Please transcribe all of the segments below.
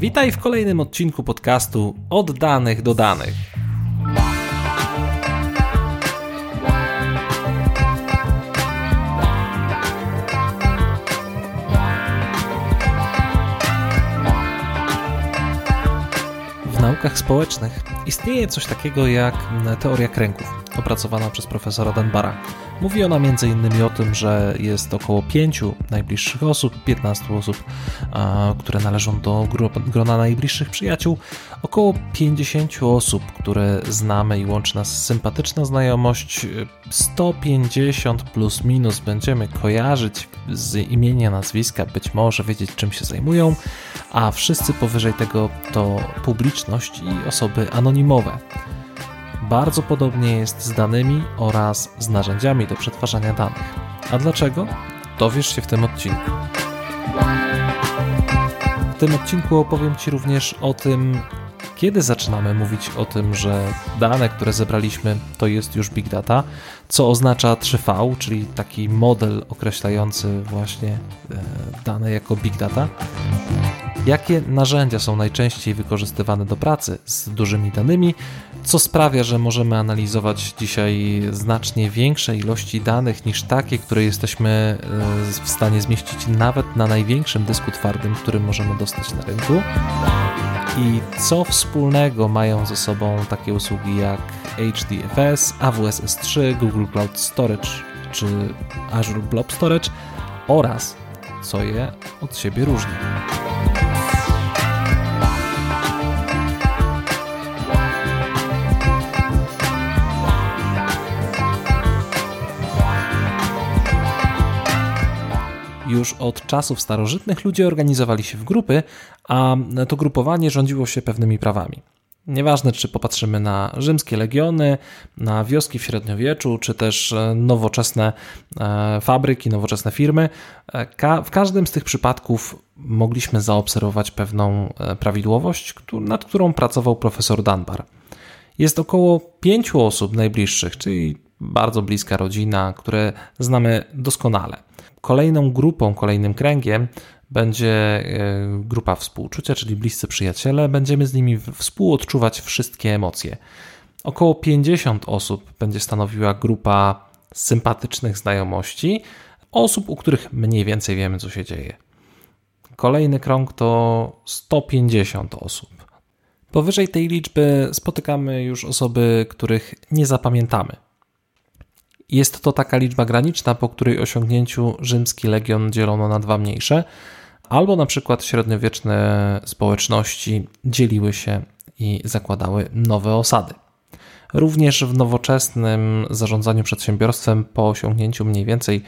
Witaj w kolejnym odcinku podcastu Od danych do danych. W naukach społecznych istnieje coś takiego jak teoria kręgów, opracowana przez profesora Dunbara. Mówi ona m.in. o tym, że jest około 5 najbliższych osób, 15 osób, które należą do grona najbliższych przyjaciół, około 50 osób, które znamy i łączy nas sympatyczna znajomość, 150 plus minus będziemy kojarzyć z imienia, nazwiska, być może wiedzieć czym się zajmują, a wszyscy powyżej tego to publiczność i osoby anonimowe. Bardzo podobnie jest z danymi oraz z narzędziami do przetwarzania danych. A dlaczego? Dowiesz się w tym odcinku. W tym odcinku opowiem Ci również o tym, kiedy zaczynamy mówić o tym, że dane, które zebraliśmy, to jest już big data, co oznacza 3V, czyli taki model określający właśnie e, dane jako big data. Jakie narzędzia są najczęściej wykorzystywane do pracy z dużymi danymi, co sprawia, że możemy analizować dzisiaj znacznie większe ilości danych niż takie, które jesteśmy e, w stanie zmieścić nawet na największym dysku twardym, który możemy dostać na rynku. I co wspólnego mają ze sobą takie usługi jak HDFS, AWS S3, Google Cloud Storage czy Azure Blob Storage oraz co je od siebie różni. Już od czasów starożytnych ludzie organizowali się w grupy, a to grupowanie rządziło się pewnymi prawami. Nieważne, czy popatrzymy na rzymskie legiony, na wioski w średniowieczu, czy też e, nowoczesne e, fabryki, nowoczesne firmy, e, w każdym z tych przypadków mogliśmy zaobserwować pewną prawidłowość, nad którą pracował profesor Dunbar. Jest około pięciu osób najbliższych, czyli bardzo bliska rodzina, które znamy doskonale. Kolejną grupą, kolejnym kręgiem będzie e, grupa współczucia, czyli bliscy przyjaciele. Będziemy z nimi współodczuwać wszystkie emocje. Około 50 osób będzie stanowiła grupa sympatycznych znajomości, osób, u których mniej więcej wiemy, co się dzieje. Kolejny krąg to 150 osób. Powyżej tej liczby spotykamy już osoby, których nie zapamiętamy. Jest to taka liczba graniczna, po której osiągnięciu rzymski legion dzielono na dwa mniejsze, albo na przykład średniowieczne społeczności dzieliły się i zakładały nowe osady. Również w nowoczesnym zarządzaniu przedsiębiorstwem po osiągnięciu mniej więcej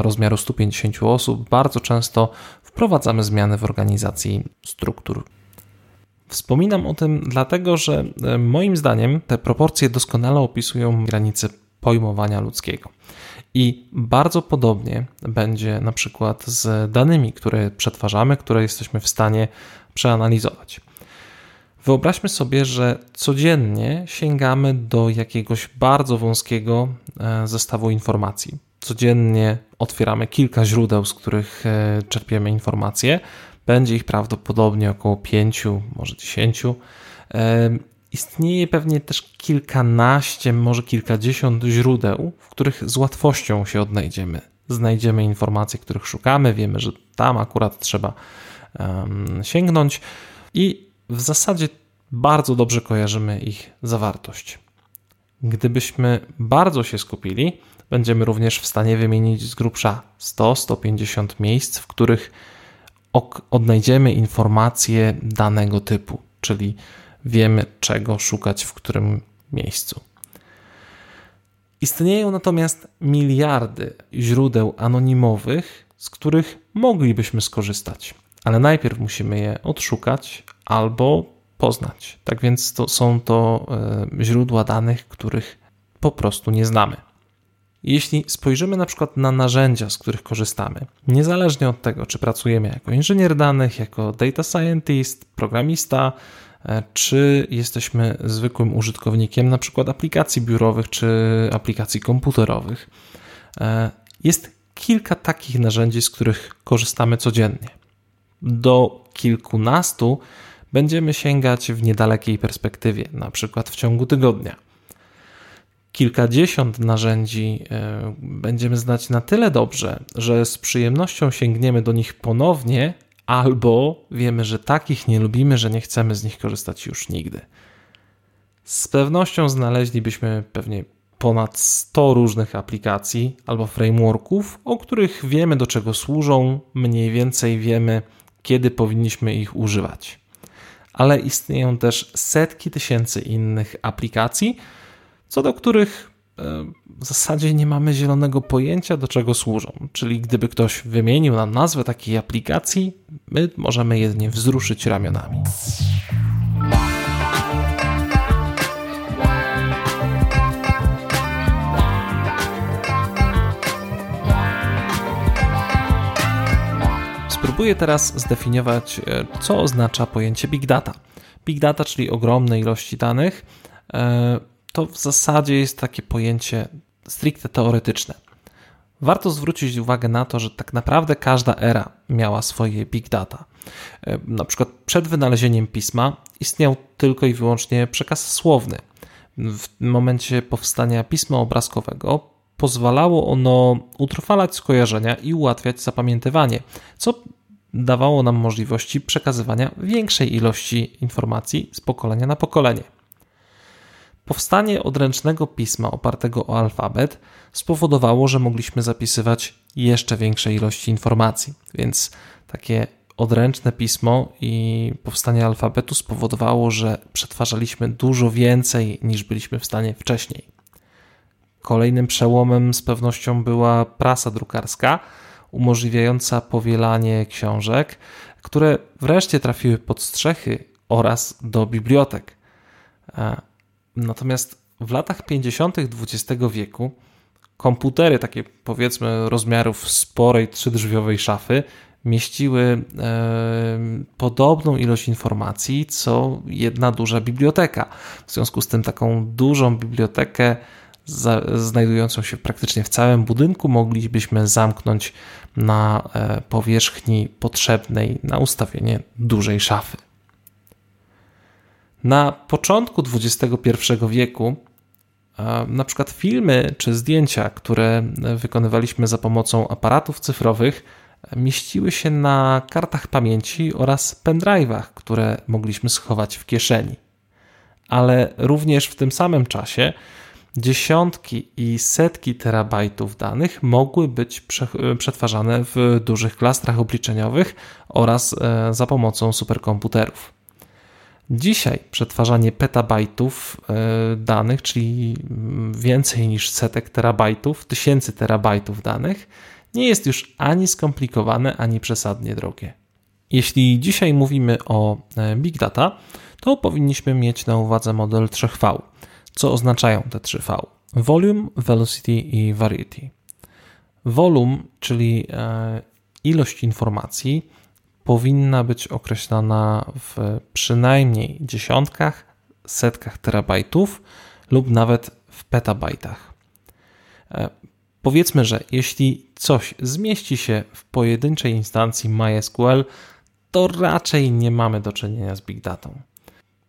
rozmiaru 150 osób bardzo często wprowadzamy zmiany w organizacji struktur. Wspominam o tym dlatego, że e, moim zdaniem te proporcje doskonale opisują granice pojmowania ludzkiego. I bardzo podobnie będzie na przykład z danymi, które przetwarzamy, które jesteśmy w stanie przeanalizować. Wyobraźmy sobie, że codziennie sięgamy do jakiegoś bardzo wąskiego e, zestawu informacji. Codziennie otwieramy kilka źródeł, z których e, czerpiemy informacje. Będzie ich prawdopodobnie około pięciu, może dziesięciu. Istnieje pewnie też kilkanaście, może kilkadziesiąt źródeł, w których z łatwością się odnajdziemy. Znajdziemy informacje, których szukamy, wiemy, że tam akurat trzeba um, sięgnąć i w zasadzie bardzo dobrze kojarzymy ich zawartość. Gdybyśmy bardzo się skupili, będziemy również w stanie wymienić z grubsza 100-150 miejsc, w których odnajdziemy informacje danego typu, czyli wiemy czego szukać w którym miejscu. Istnieją natomiast miliardy źródeł anonimowych, z których moglibyśmy skorzystać, ale najpierw musimy je odszukać albo poznać. Tak więc to są to e, źródła danych, których po prostu nie znamy. Jeśli spojrzymy na przykład na narzędzia, z których korzystamy, niezależnie od tego, czy pracujemy jako inżynier danych, jako data scientist, programista, czy jesteśmy zwykłym użytkownikiem na przykład aplikacji biurowych czy aplikacji komputerowych. E, jest kilka takich narzędzi, z których korzystamy codziennie. do kilkunastu będziemy sięgać w niedalekiej perspektywie, na przykład w ciągu tygodnia. Kilkadziesiąt narzędzi e, będziemy znać na tyle dobrze, że z przyjemnością sięgniemy do nich ponownie, albo wiemy, że takich nie lubimy, że nie chcemy z nich korzystać już nigdy. Z pewnością znaleźlibyśmy pewnie ponad 100 różnych aplikacji albo frameworków, o których wiemy do czego służą, mniej więcej wiemy, kiedy powinniśmy ich używać. Ale istnieją też setki tysięcy innych aplikacji, co do których e, w zasadzie nie mamy zielonego pojęcia, do czego służą. Czyli gdyby ktoś wymienił nam nazwę takiej aplikacji, my możemy jedynie wzruszyć ramionami. Spróbuję teraz zdefiniować, e, co oznacza pojęcie big data. Big data, czyli ogromne ilości danych, e, to w zasadzie jest takie pojęcie stricte teoretyczne. Warto zwrócić uwagę na to, że tak naprawdę każda era miała swoje big data. E, na przykład przed wynalezieniem pisma istniał tylko i wyłącznie przekaz słowny. W momencie powstania pisma obrazkowego pozwalało ono utrwalać skojarzenia i ułatwiać zapamiętywanie, co dawało nam możliwości przekazywania większej ilości informacji z pokolenia na pokolenie. Powstanie odręcznego pisma opartego o alfabet spowodowało, że mogliśmy zapisywać jeszcze większe ilości informacji, więc takie odręczne pismo i powstanie alfabetu spowodowało, że przetwarzaliśmy dużo więcej niż byliśmy w stanie wcześniej. Kolejnym przełomem z pewnością była prasa drukarska, umożliwiająca powielanie książek, które wreszcie trafiły pod strzechy oraz do bibliotek. Natomiast w latach 50. XX wieku komputery, takie powiedzmy rozmiarów sporej trzydrzwiowej szafy, mieściły e, podobną ilość informacji co jedna duża biblioteka. W związku z tym taką dużą bibliotekę znajdującą się praktycznie w całym budynku moglibyśmy zamknąć na e, powierzchni potrzebnej na ustawienie dużej szafy. Na początku XXI wieku na przykład filmy czy zdjęcia, które wykonywaliśmy za pomocą aparatów cyfrowych, mieściły się na kartach pamięci oraz pendrive'ach, które mogliśmy schować w kieszeni. Ale również w tym samym czasie dziesiątki i setki terabajtów danych mogły być przetwarzane w dużych klastrach obliczeniowych oraz e, za pomocą superkomputerów. Dzisiaj przetwarzanie petabajtów e, danych, czyli więcej niż setek terabajtów, tysięcy terabajtów danych, nie jest już ani skomplikowane, ani przesadnie drogie. Jeśli dzisiaj mówimy o e, big data, to powinniśmy mieć na uwadze model 3V co oznaczają te 3V? Volume, Velocity i Variety. Volume, czyli e, ilość informacji, powinna być określona w przynajmniej dziesiątkach, setkach terabajtów lub nawet w petabajtach. E, powiedzmy, że jeśli coś zmieści się w pojedynczej instancji MySQL, to raczej nie mamy do czynienia z big data.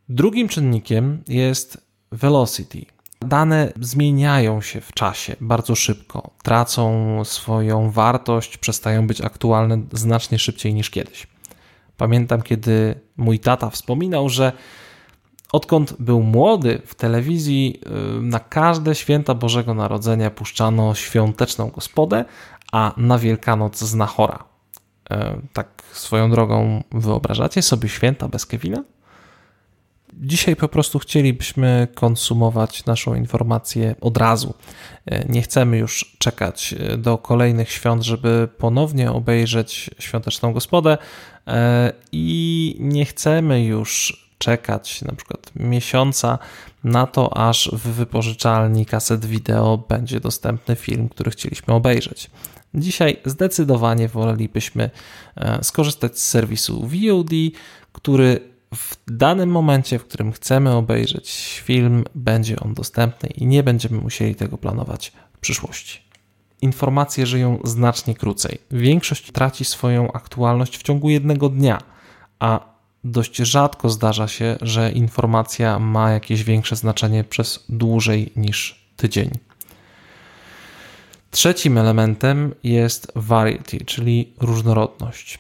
Drugim czynnikiem jest velocity. Dane zmieniają się w czasie bardzo szybko, tracą swoją wartość, przestają być aktualne znacznie szybciej niż kiedyś. Pamiętam, kiedy mój tata wspominał, że odkąd był młody, w telewizji y, na każde święta Bożego Narodzenia puszczano świąteczną gospodę, a na Wielkanoc znachora. Y, tak swoją drogą wyobrażacie sobie święta bez Kevina? Dzisiaj po prostu chcielibyśmy konsumować naszą informację od razu. E, nie chcemy już czekać e, do kolejnych świąt, żeby ponownie obejrzeć świąteczną gospodę e, i nie chcemy już czekać na przykład miesiąca na to, aż w wypożyczalni kaset wideo będzie dostępny film, który chcieliśmy obejrzeć. Dzisiaj zdecydowanie wolelibyśmy skorzystać z serwisu VOD, który w danym momencie, w którym chcemy obejrzeć film, będzie on dostępny i nie będziemy musieli tego planować w przyszłości. informacje żyją znacznie krócej. Większość traci swoją aktualność w ciągu jednego dnia, a dość rzadko zdarza się, że informacja ma jakieś większe znaczenie przez dłużej niż tydzień. Trzecim elementem jest variety, czyli różnorodność.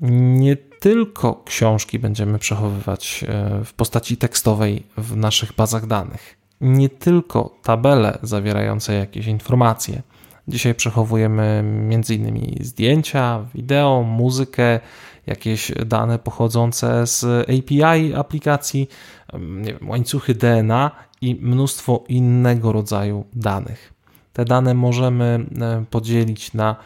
Nie tylko książki będziemy przechowywać e, w postaci tekstowej w naszych bazach danych, nie tylko tabele zawierające jakieś informacje. Dzisiaj przechowujemy m.in. zdjęcia, wideo, muzykę, jakieś dane pochodzące z API aplikacji, nie wiem, łańcuchy DNA i mnóstwo innego rodzaju danych. Te dane możemy e, podzielić na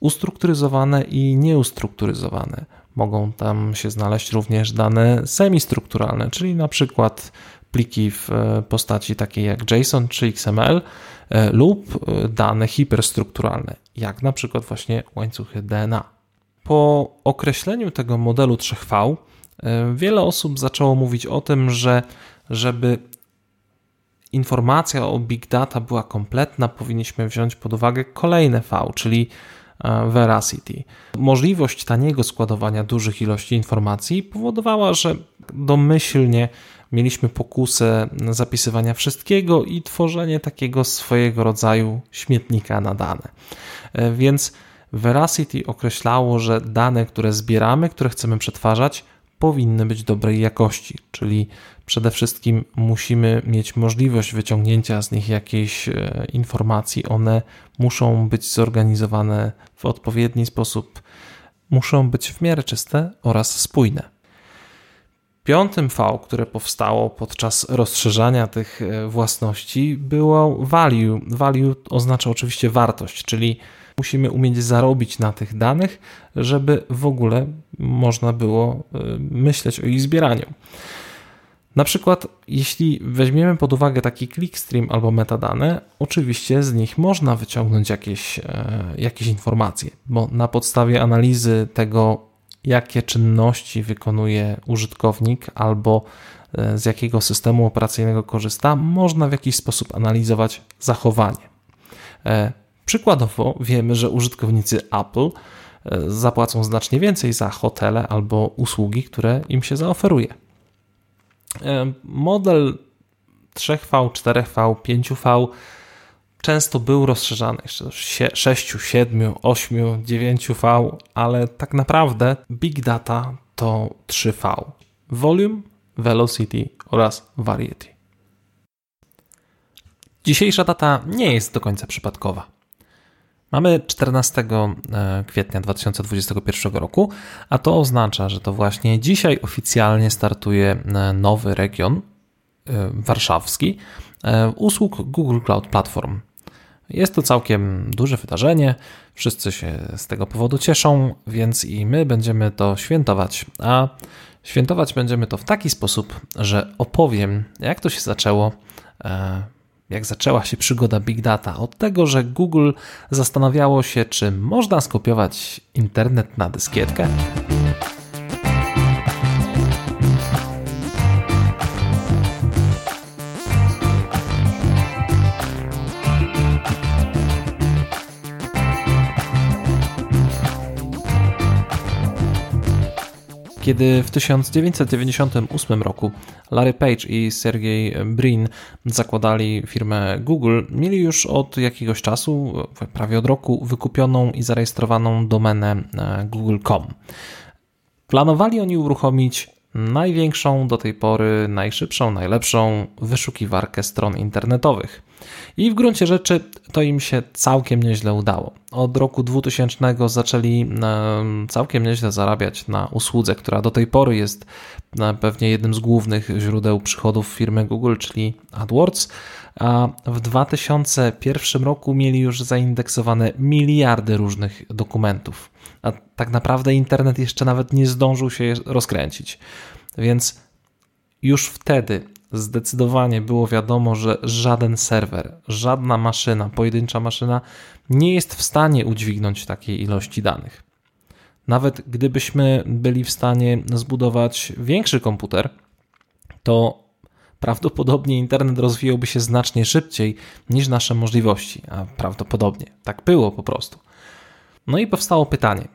ustrukturyzowane i nieustrukturyzowane. Mogą tam się znaleźć również dane semistrukturalne, czyli na przykład pliki w e, postaci takiej jak JSON czy XML e, lub dane hiperstrukturalne, jak na przykład właśnie łańcuchy DNA. Po określeniu tego modelu 3V, wiele osób zaczęło mówić o tym, że żeby informacja o big data była kompletna, powinniśmy wziąć pod uwagę kolejne V, czyli e, Veracity. Możliwość taniego składowania dużych ilości informacji powodowała, że domyślnie mieliśmy pokusę zapisywania wszystkiego i tworzenie takiego swojego rodzaju śmietnika na dane. E, więc Veracity określało, że dane, które zbieramy, które chcemy przetwarzać, powinny być dobrej jakości, czyli przede wszystkim musimy mieć możliwość wyciągnięcia z nich jakiejś e, informacji. One muszą być zorganizowane w odpowiedni sposób, muszą być w miarę czyste oraz spójne. Piątym V, które powstało podczas rozszerzania tych e, własności, było value. Value oznacza oczywiście wartość, czyli musimy umieć zarobić na tych danych, żeby w ogóle można było e, myśleć o ich zbieraniu. Na przykład, jeśli weźmiemy pod uwagę taki clickstream albo metadane, oczywiście z nich można wyciągnąć jakieś, e, jakieś informacje, bo na podstawie analizy tego, jakie czynności wykonuje użytkownik albo e, z jakiego systemu operacyjnego korzysta, można w jakiś sposób analizować zachowanie. E, przykładowo wiemy, że użytkownicy Apple zapłacą znacznie więcej za hotele albo usługi, które im się zaoferuje. Model 3V, 4V, 5V często był rozszerzany jeszcze do 6, 7, 8, 9V, ale tak naprawdę Big Data to 3V: Volume, Velocity oraz Variety. Dzisiejsza data nie jest do końca przypadkowa. Mamy 14 e, kwietnia 2021 roku, a to oznacza, że to właśnie dzisiaj oficjalnie startuje e, nowy region e, warszawski usług Google Cloud Platform. Jest to całkiem duże wydarzenie, wszyscy się z tego powodu cieszą, więc i my będziemy to świętować. A świętować będziemy to w taki sposób, że opowiem, jak to się zaczęło jak zaczęła się przygoda Big Data, od tego, że Google zastanawiało się, czy można skopiować internet na dyskietkę. Kiedy w 1998 roku Larry Page i Sergey Brin zakładali firmę Google, mieli już od jakiegoś czasu, prawie od roku, wykupioną i zarejestrowaną domenę e, google.com. Planowali oni uruchomić największą do tej pory, najszybszą, najlepszą wyszukiwarkę stron internetowych. I w gruncie rzeczy to im się całkiem nieźle udało. Od roku 2000 zaczęli całkiem nieźle zarabiać na usłudze, która do tej pory jest pewnie jednym z głównych źródeł przychodów firmy Google, czyli AdWords. A w 2001 roku mieli już zaindeksowane miliardy różnych dokumentów. A tak naprawdę internet jeszcze nawet nie zdążył się rozkręcić. Więc już wtedy zdecydowanie było wiadomo, że żaden serwer, żadna maszyna, pojedyncza maszyna nie jest w stanie udźwignąć takiej ilości danych. Nawet gdybyśmy byli w stanie zbudować większy komputer, to prawdopodobnie internet rozwijałby się znacznie szybciej niż nasze możliwości, a prawdopodobnie tak było po prostu. No i powstało pytanie: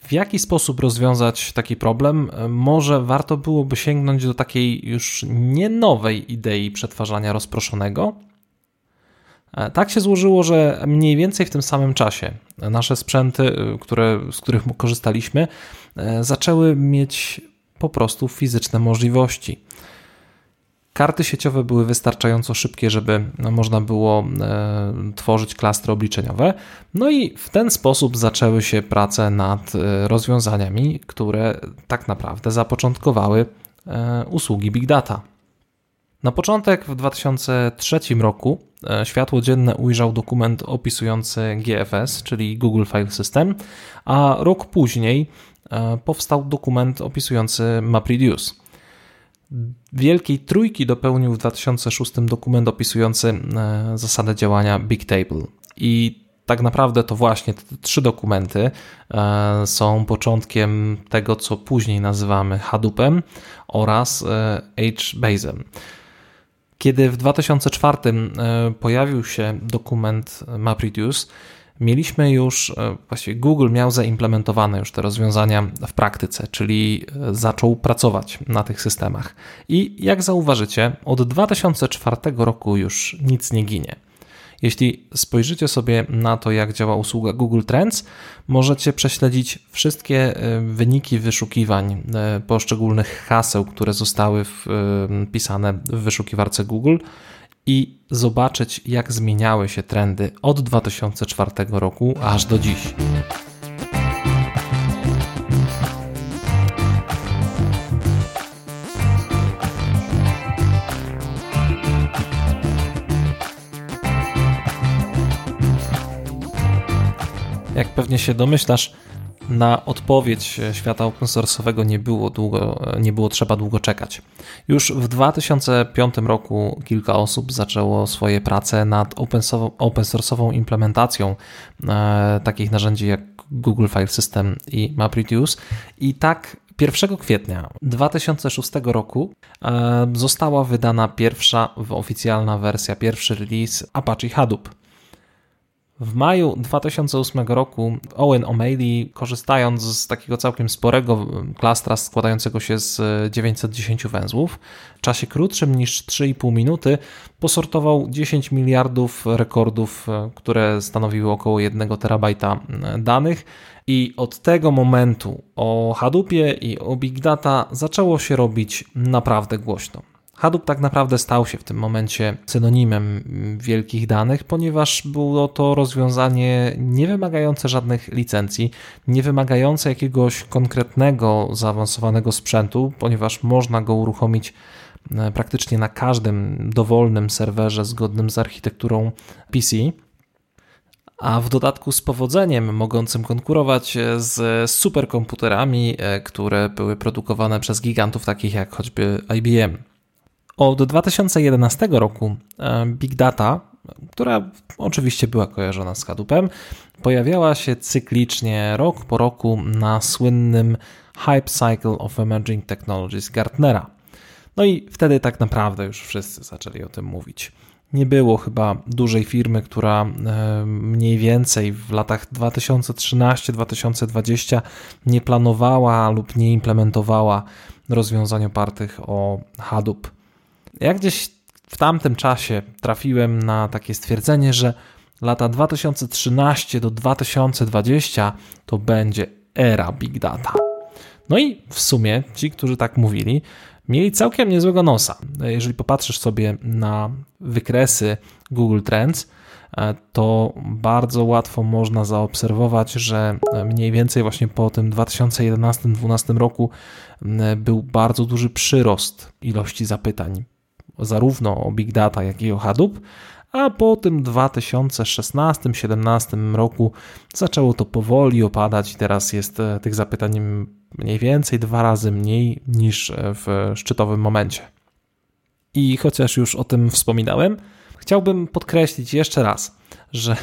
w jaki sposób rozwiązać taki problem? Może warto byłoby sięgnąć do takiej już nie nowej idei przetwarzania rozproszonego? E, tak się złożyło, że mniej więcej w tym samym czasie nasze sprzęty, y, które, z których korzystaliśmy, e, zaczęły mieć po prostu fizyczne możliwości. Karty sieciowe były wystarczająco szybkie, żeby no, można było e, tworzyć klastry obliczeniowe. No i w ten sposób zaczęły się prace nad e, rozwiązaniami, które tak naprawdę zapoczątkowały e, usługi Big Data. Na początek w 2003 roku światło dzienne ujrzał dokument opisujący GFS, czyli Google File System, a rok później powstał dokument opisujący MapReduce. Wielkiej Trójki dopełnił w 2006 dokument opisujący e, zasadę działania Big Table. I tak naprawdę to właśnie te trzy dokumenty e, są początkiem tego, co później nazywamy Hadoopem oraz e, HBase'em. Kiedy w 2004 pojawił się dokument MapReduce, mieliśmy już, e, właściwie Google miał zaimplementowane już te rozwiązania w praktyce, czyli e, zaczął pracować na tych systemach. I jak zauważycie, od 2004 roku już nic nie ginie. Jeśli spojrzycie sobie na to, jak działa usługa Google Trends, możecie prześledzić wszystkie e, wyniki wyszukiwań poszczególnych haseł, które zostały wpisane w wyszukiwarce Google i zobaczyć, jak zmieniały się trendy od 2004 roku aż do dziś. Jak pewnie się domyślasz, na odpowiedź świata open source'owego nie było, długo, nie było trzeba długo czekać. Już w 2005 roku kilka osób zaczęło swoje prace nad open source'ową implementacją e, takich narzędzi jak Google File System i MapReduce i tak 1 kwietnia 2006 roku e, została wydana pierwsza oficjalna wersja, pierwszy release Apache Hadoop. W maju 2008 roku Owen O'Malley, korzystając z takiego całkiem sporego klastra składającego się z 910 węzłów, w czasie krótszym niż 3,5 minuty posortował 10 miliardów rekordów, które stanowiły około 1 terabajta danych i od tego momentu o Hadoopie i o Big Data zaczęło się robić naprawdę głośno. Hadoop tak naprawdę stał się w tym momencie synonimem wielkich danych, ponieważ było to rozwiązanie nie wymagające żadnych licencji, nie wymagające jakiegoś konkretnego, zaawansowanego sprzętu, ponieważ można go uruchomić e, praktycznie na każdym dowolnym serwerze zgodnym z architekturą PC a w dodatku z powodzeniem mogącym konkurować z superkomputerami, e, które były produkowane przez gigantów takich jak choćby IBM. Od 2011 roku e, Big Data, która oczywiście była kojarzona z Hadoopem, pojawiała się cyklicznie rok po roku na słynnym Hype Cycle of Emerging Technologies Gartnera. No i wtedy tak naprawdę już wszyscy zaczęli o tym mówić. Nie było chyba dużej firmy, która e, mniej więcej w latach 2013-2020 nie planowała lub nie implementowała rozwiązań opartych o Hadoop. Ja gdzieś w tamtym czasie trafiłem na takie stwierdzenie, że lata 2013 do 2020 to będzie era Big Data. No i w sumie ci, którzy tak mówili, mieli całkiem niezłego nosa. Jeżeli popatrzysz sobie na wykresy Google Trends, e, to bardzo łatwo można zaobserwować, że mniej więcej właśnie po tym 2011-2012 roku był bardzo duży przyrost ilości zapytań zarówno o Big Data, jak i o Hadoop, a po tym 2016-2017 roku zaczęło to powoli opadać i teraz jest e, tych zapytań mniej więcej dwa razy mniej niż e, w szczytowym momencie. I chociaż już o tym wspominałem, chciałbym podkreślić jeszcze raz, że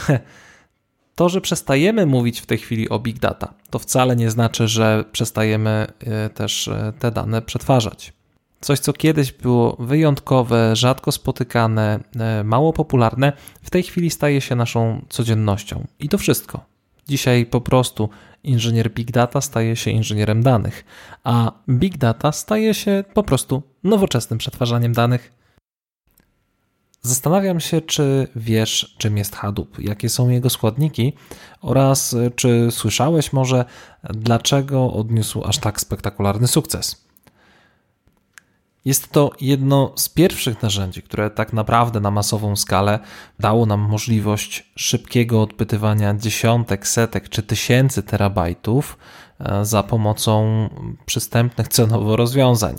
to, że przestajemy mówić w tej chwili o big data, to wcale nie znaczy, że przestajemy e, też te dane przetwarzać. Coś, co kiedyś było wyjątkowe, rzadko spotykane, e, mało popularne, w tej chwili staje się naszą codziennością. I to wszystko. Dzisiaj po prostu inżynier Big Data staje się inżynierem danych, a Big Data staje się po prostu nowoczesnym przetwarzaniem danych. Zastanawiam się, czy wiesz, czym jest Hadoop, jakie są jego składniki oraz czy słyszałeś może, dlaczego odniósł aż tak spektakularny sukces. Jest to jedno z pierwszych narzędzi, które tak naprawdę na masową skalę dało nam możliwość szybkiego odpytywania dziesiątek, setek czy tysięcy terabajtów e, za pomocą przystępnych cenowo rozwiązań.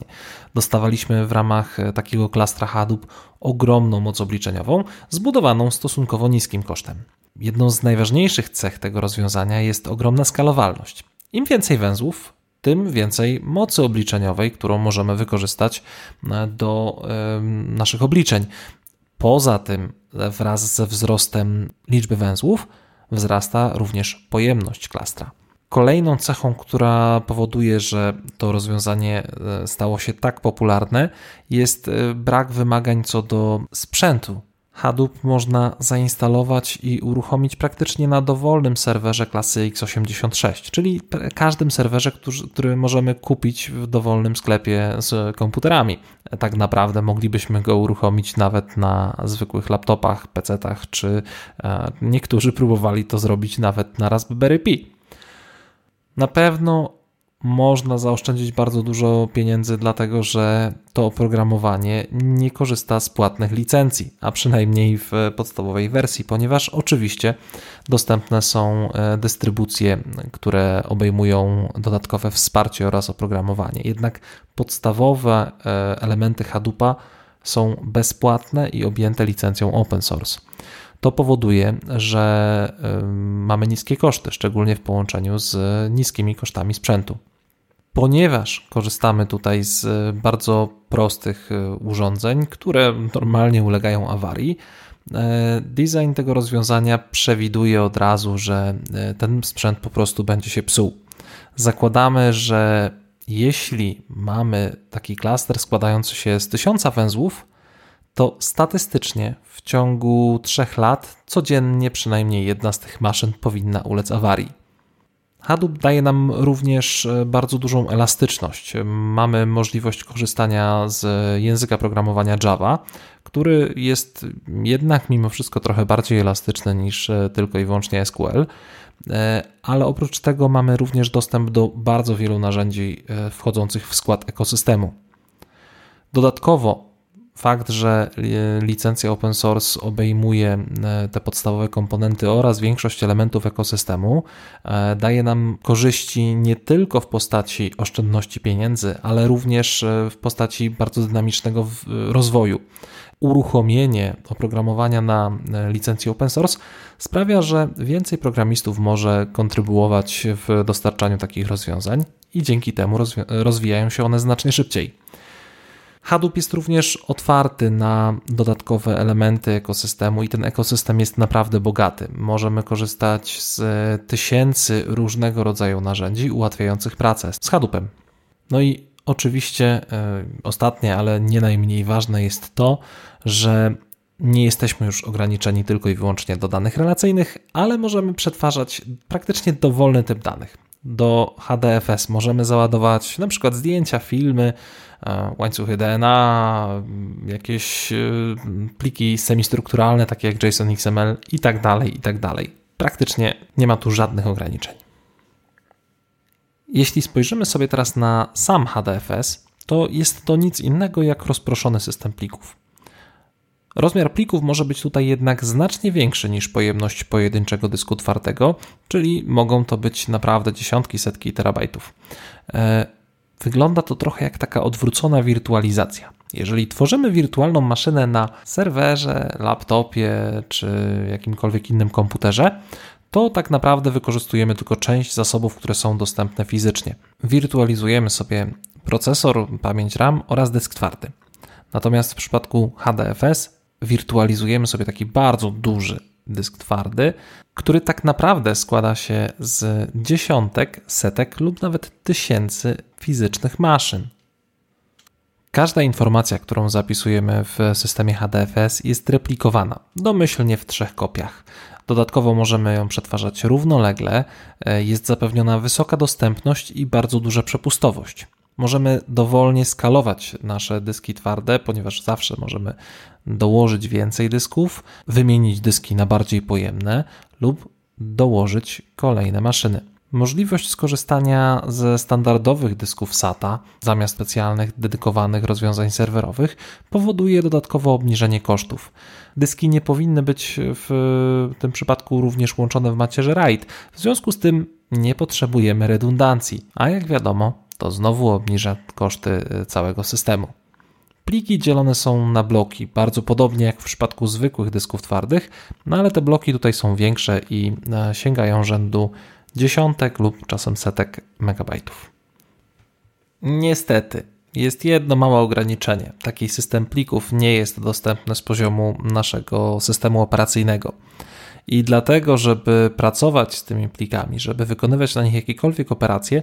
Dostawaliśmy w ramach e, takiego klastra Hadoop ogromną moc obliczeniową, zbudowaną stosunkowo niskim kosztem. Jedną z najważniejszych cech tego rozwiązania jest ogromna skalowalność. Im więcej węzłów, tym więcej mocy obliczeniowej, którą możemy wykorzystać e, do naszych obliczeń. Poza tym, wraz ze wzrostem liczby węzłów, wzrasta również pojemność klastra. Kolejną cechą, która powoduje, że to rozwiązanie e, stało się tak popularne, jest e, brak wymagań co do sprzętu, Hadoop można zainstalować i uruchomić praktycznie na dowolnym serwerze klasy x86, czyli każdym serwerze, który, możemy kupić w dowolnym sklepie z komputerami. Tak naprawdę moglibyśmy go uruchomić nawet na zwykłych laptopach, PC-tach, czy e, niektórzy próbowali to zrobić nawet na Raspberry Pi. Na pewno można zaoszczędzić bardzo dużo pieniędzy, dlatego że to oprogramowanie nie korzysta z płatnych licencji, a przynajmniej w podstawowej wersji, ponieważ oczywiście dostępne są e, dystrybucje, które obejmują dodatkowe wsparcie oraz oprogramowanie. Jednak podstawowe e, elementy Hadoopa są bezpłatne i objęte licencją open source. To powoduje, że mamy niskie koszty, szczególnie w połączeniu z niskimi kosztami sprzętu. Ponieważ korzystamy tutaj z bardzo prostych e, urządzeń, które normalnie ulegają awarii, e, design tego rozwiązania przewiduje od razu, że e, ten sprzęt po prostu będzie się psuł. Zakładamy, że jeśli mamy taki klaster składający się z tysiąca węzłów, to statystycznie w ciągu trzech lat codziennie przynajmniej jedna z tych maszyn powinna ulec awarii. Hadoop daje nam również e, bardzo dużą elastyczność. Mamy możliwość korzystania z języka programowania Java, który jest jednak mimo wszystko trochę bardziej elastyczny niż e, tylko i wyłącznie SQL, e, ale oprócz tego mamy również dostęp do bardzo wielu narzędzi wchodzących w skład ekosystemu. Dodatkowo fakt, że licencja open source obejmuje e, te podstawowe komponenty oraz większość elementów ekosystemu, e, daje nam korzyści nie tylko w postaci oszczędności pieniędzy, ale również e, w postaci bardzo dynamicznego rozwoju. Uruchomienie oprogramowania na licencji open source sprawia, że więcej programistów może kontrybuować w dostarczaniu takich rozwiązań i dzięki temu rozwijają się one znacznie szybciej. Hadoop jest również otwarty na dodatkowe elementy ekosystemu i ten ekosystem jest naprawdę bogaty. Możemy korzystać z tysięcy różnego rodzaju narzędzi ułatwiających pracę z Hadoopem. No i oczywiście yy, ostatnie, ale nie najmniej ważne jest to, że nie jesteśmy już ograniczeni tylko i wyłącznie do danych relacyjnych, ale możemy przetwarzać praktycznie dowolny typ danych. Do HDFS możemy załadować na przykład zdjęcia, filmy, łańcuchy DNA, jakieś e, pliki semistrukturalne, takie jak JSON XML i tak dalej, i tak dalej. Praktycznie nie ma tu żadnych ograniczeń. Jeśli spojrzymy sobie teraz na sam HDFS, to jest to nic innego jak rozproszony system plików. Rozmiar plików może być tutaj jednak znacznie większy niż pojemność pojedynczego dysku twardego, czyli mogą to być naprawdę dziesiątki, setki terabajtów. Wygląda to trochę jak taka odwrócona wirtualizacja. Jeżeli tworzymy wirtualną maszynę na serwerze, laptopie czy jakimkolwiek innym komputerze, to tak naprawdę wykorzystujemy tylko część zasobów, które są dostępne fizycznie. Wirtualizujemy sobie procesor, pamięć RAM oraz dysk twardy. Natomiast w przypadku HDFS wirtualizujemy sobie taki bardzo duży dysk twardy, który tak naprawdę składa się z dziesiątek, setek lub nawet tysięcy fizycznych maszyn. Każda informacja, którą zapisujemy w systemie HDFS jest replikowana, domyślnie w trzech kopiach. Dodatkowo możemy ją przetwarzać równolegle, e, jest zapewniona wysoka dostępność i bardzo duża przepustowość. Możemy dowolnie skalować nasze dyski twarde, ponieważ zawsze możemy dołożyć więcej dysków, wymienić dyski na bardziej pojemne lub dołożyć kolejne maszyny. Możliwość skorzystania ze standardowych dysków SATA zamiast specjalnych, dedykowanych rozwiązań serwerowych powoduje dodatkowo obniżenie kosztów. Dyski nie powinny być w tym przypadku również łączone w macierzy RAID, w związku z tym nie potrzebujemy redundancji, a jak wiadomo, to znowu obniża koszty całego systemu. Pliki dzielone są na bloki, bardzo podobnie jak w przypadku zwykłych dysków twardych, no ale te bloki tutaj są większe i e, sięgają rzędu dziesiątek lub czasem setek megabajtów. Niestety, jest jedno małe ograniczenie. Taki system plików nie jest dostępny z poziomu naszego systemu operacyjnego. I dlatego, żeby pracować z tymi plikami, żeby wykonywać na nich jakiekolwiek operacje, e,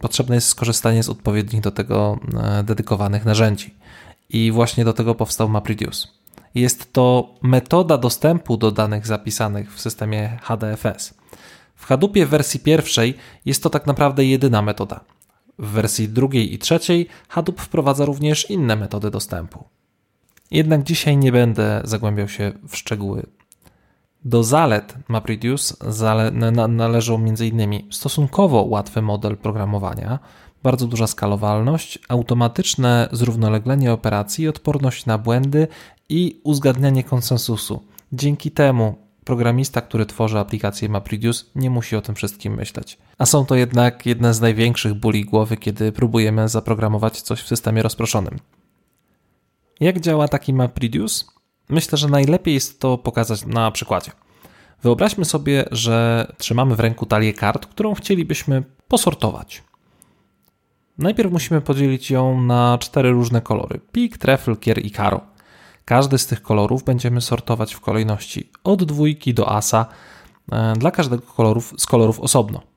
potrzebne jest skorzystanie z odpowiednich do tego e, dedykowanych narzędzi. I właśnie do tego powstał MapReduce. Jest to metoda dostępu do danych zapisanych w systemie HDFS. W Hadoopie w wersji pierwszej jest to tak naprawdę jedyna metoda. W wersji drugiej i trzeciej Hadoop wprowadza również inne metody dostępu. Jednak dzisiaj nie będę zagłębiał się w szczegóły. Do zalet MapReduce należą m.in. stosunkowo łatwy model programowania, bardzo duża skalowalność, automatyczne zrównoleglenie operacji, odporność na błędy i uzgadnianie konsensusu. Dzięki temu programista, który tworzy aplikację MapReduce, nie musi o tym wszystkim myśleć. A są to jednak jedne z największych bóli głowy, kiedy próbujemy zaprogramować coś w systemie rozproszonym. Jak działa taki MapReduce? Myślę, że najlepiej jest to pokazać na przykładzie. Wyobraźmy sobie, że trzymamy w ręku talię kart, którą chcielibyśmy posortować. Najpierw musimy podzielić ją na cztery różne kolory: pik, trefl, kier i karo. Każdy z tych kolorów będziemy sortować w kolejności od dwójki do asa e, dla każdego kolorów, z kolorów osobno.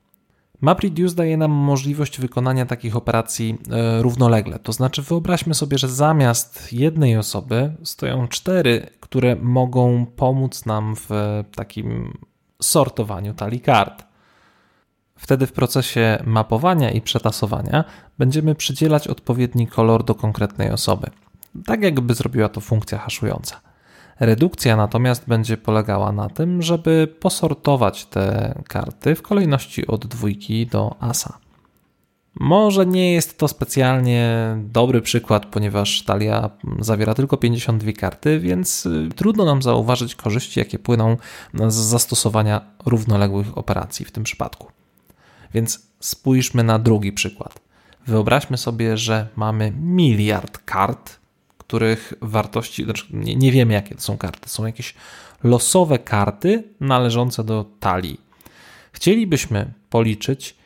MapReduce daje nam możliwość wykonania takich operacji e, równolegle. To znaczy, wyobraźmy sobie, że zamiast jednej osoby stoją cztery, które mogą pomóc nam w takim sortowaniu talii kart. Wtedy w procesie mapowania i przetasowania będziemy przydzielać odpowiedni kolor do konkretnej osoby tak jakby zrobiła to funkcja haszująca. Redukcja natomiast będzie polegała na tym, żeby posortować te karty w kolejności od dwójki do asa. Może nie jest to specjalnie dobry przykład, ponieważ talia zawiera tylko 52 karty, więc y, trudno nam zauważyć korzyści, jakie płyną z zastosowania równoległych operacji w tym przypadku. Więc spójrzmy na drugi przykład. Wyobraźmy sobie, że mamy miliard kart których wartości, znaczy nie, nie wiemy jakie to są karty, są jakieś losowe karty należące do talii. Chcielibyśmy policzyć,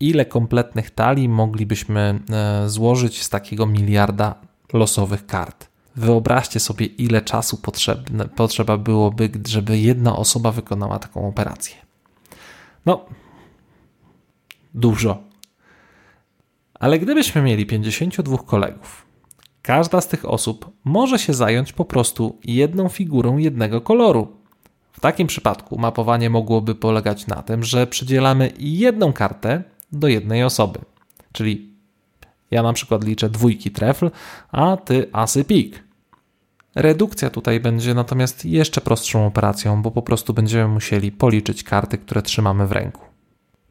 ile kompletnych talii moglibyśmy e, złożyć z takiego miliarda losowych kart. Wyobraźcie sobie, ile czasu potrzebne, potrzeba byłoby, żeby jedna osoba wykonała taką operację. No, dużo. Ale gdybyśmy mieli 52 kolegów, Każda z tych osób może się zająć po prostu jedną figurą jednego koloru. W takim przypadku mapowanie mogłoby polegać na tym, że przydzielamy jedną kartę do jednej osoby. Czyli ja na przykład liczę dwójki trefl, a ty asy pik. Redukcja tutaj będzie natomiast jeszcze prostszą operacją, bo po prostu będziemy musieli policzyć karty, które trzymamy w ręku.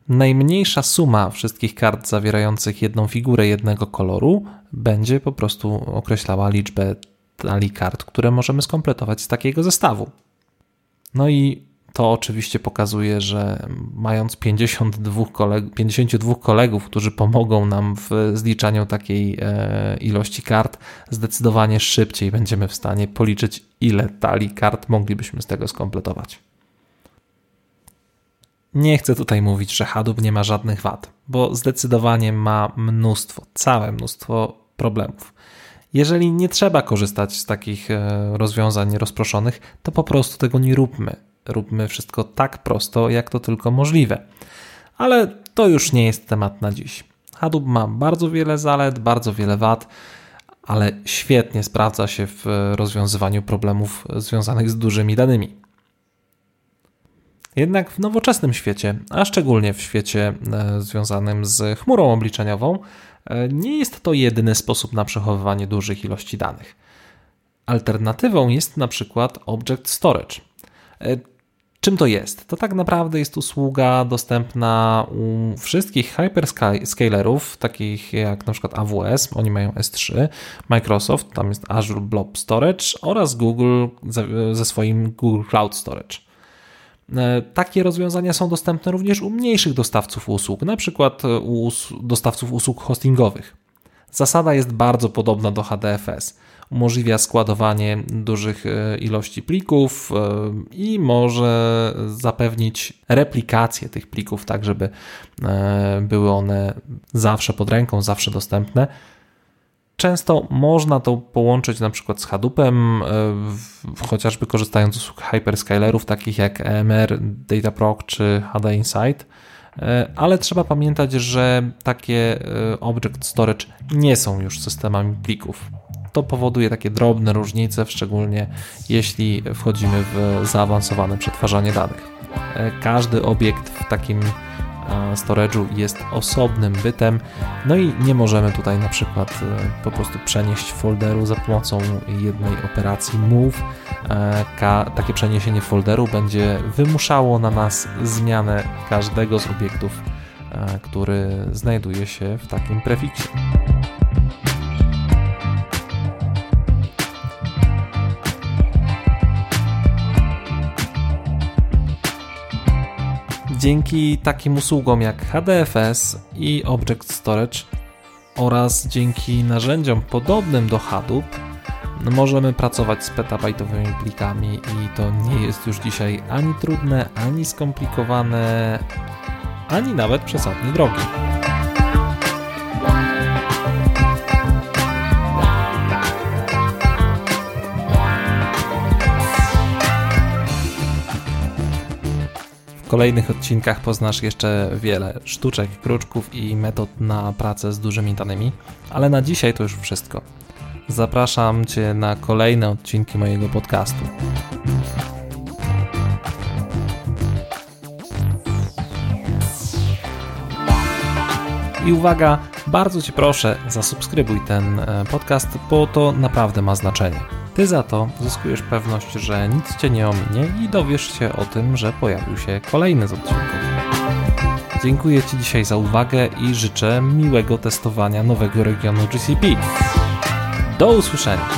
Najmniejsza suma wszystkich kart zawierających jedną figurę jednego koloru będzie po prostu określała liczbę talii kart, które możemy skompletować z takiego zestawu. No i to oczywiście pokazuje, że mając 52, koleg 52 kolegów, którzy pomogą nam w zliczaniu takiej e, ilości kart, zdecydowanie szybciej będziemy w stanie policzyć, ile talii kart moglibyśmy z tego skompletować. Nie chcę tutaj mówić, że Hadoop nie ma żadnych wad, bo zdecydowanie ma mnóstwo, całe mnóstwo problemów. Jeżeli nie trzeba korzystać z takich e, rozwiązań rozproszonych, to po prostu tego nie róbmy. Róbmy wszystko tak prosto, jak to tylko możliwe. Ale to już nie jest temat na dziś. Hadoop ma bardzo wiele zalet, bardzo wiele wad, ale świetnie sprawdza się w rozwiązywaniu problemów związanych z dużymi danymi. Jednak w nowoczesnym świecie, a szczególnie w świecie e, związanym z chmurą obliczeniową, e, nie jest to jedyny sposób na przechowywanie dużych ilości danych. Alternatywą jest na przykład Object Storage. E, czym to jest? To tak naprawdę jest usługa dostępna u wszystkich hyperscalerów, takich jak na przykład AWS, oni mają S3, Microsoft, tam jest Azure Blob Storage oraz Google ze swoim Google Cloud Storage. E, takie rozwiązania są dostępne również u mniejszych dostawców usług, na przykład u dostawców usług hostingowych. Zasada jest bardzo podobna do HDFS. Umożliwia składowanie dużych e, ilości plików e, i może zapewnić replikację tych plików, tak żeby były one zawsze pod ręką, zawsze dostępne. Często można to połączyć na przykład z Hadoopem, e, chociażby korzystając z usług hyperscalerów takich jak EMR, Dataproc czy HD Insight, e, ale trzeba pamiętać, że takie e, Object Storage nie są już systemami plików. To powoduje takie drobne różnice, szczególnie jeśli wchodzimy w zaawansowane przetwarzanie danych. Każdy obiekt w takim storage'u jest osobnym bytem, no i nie możemy tutaj na przykład e, po prostu przenieść folderu za pomocą jednej operacji move. E, takie przeniesienie folderu będzie wymuszało na nas zmianę każdego z obiektów, e, który znajduje się w takim prefiksie. Dzięki takim usługom jak HDFS i Object Storage oraz dzięki narzędziom podobnym do Hadoop możemy pracować z petabajtowymi plikami i to nie jest już dzisiaj ani trudne, ani skomplikowane, ani nawet przesadnie drogie. Kolejnych odcinkach poznasz jeszcze wiele sztuczek, kruczków i metod na pracę z dużymi danymi, ale na dzisiaj to już wszystko. Zapraszam Cię na kolejne odcinki mojego podcastu. I uwaga, bardzo Cię proszę, zasubskrybuj ten e, podcast, bo to naprawdę ma znaczenie. Ty za to zyskujesz pewność, że nic cię nie ominie i dowiesz się o tym, że pojawił się kolejny z odcinków. Dziękuję Ci dzisiaj za uwagę i życzę miłego testowania nowego regionu GCP. Do usłyszenia!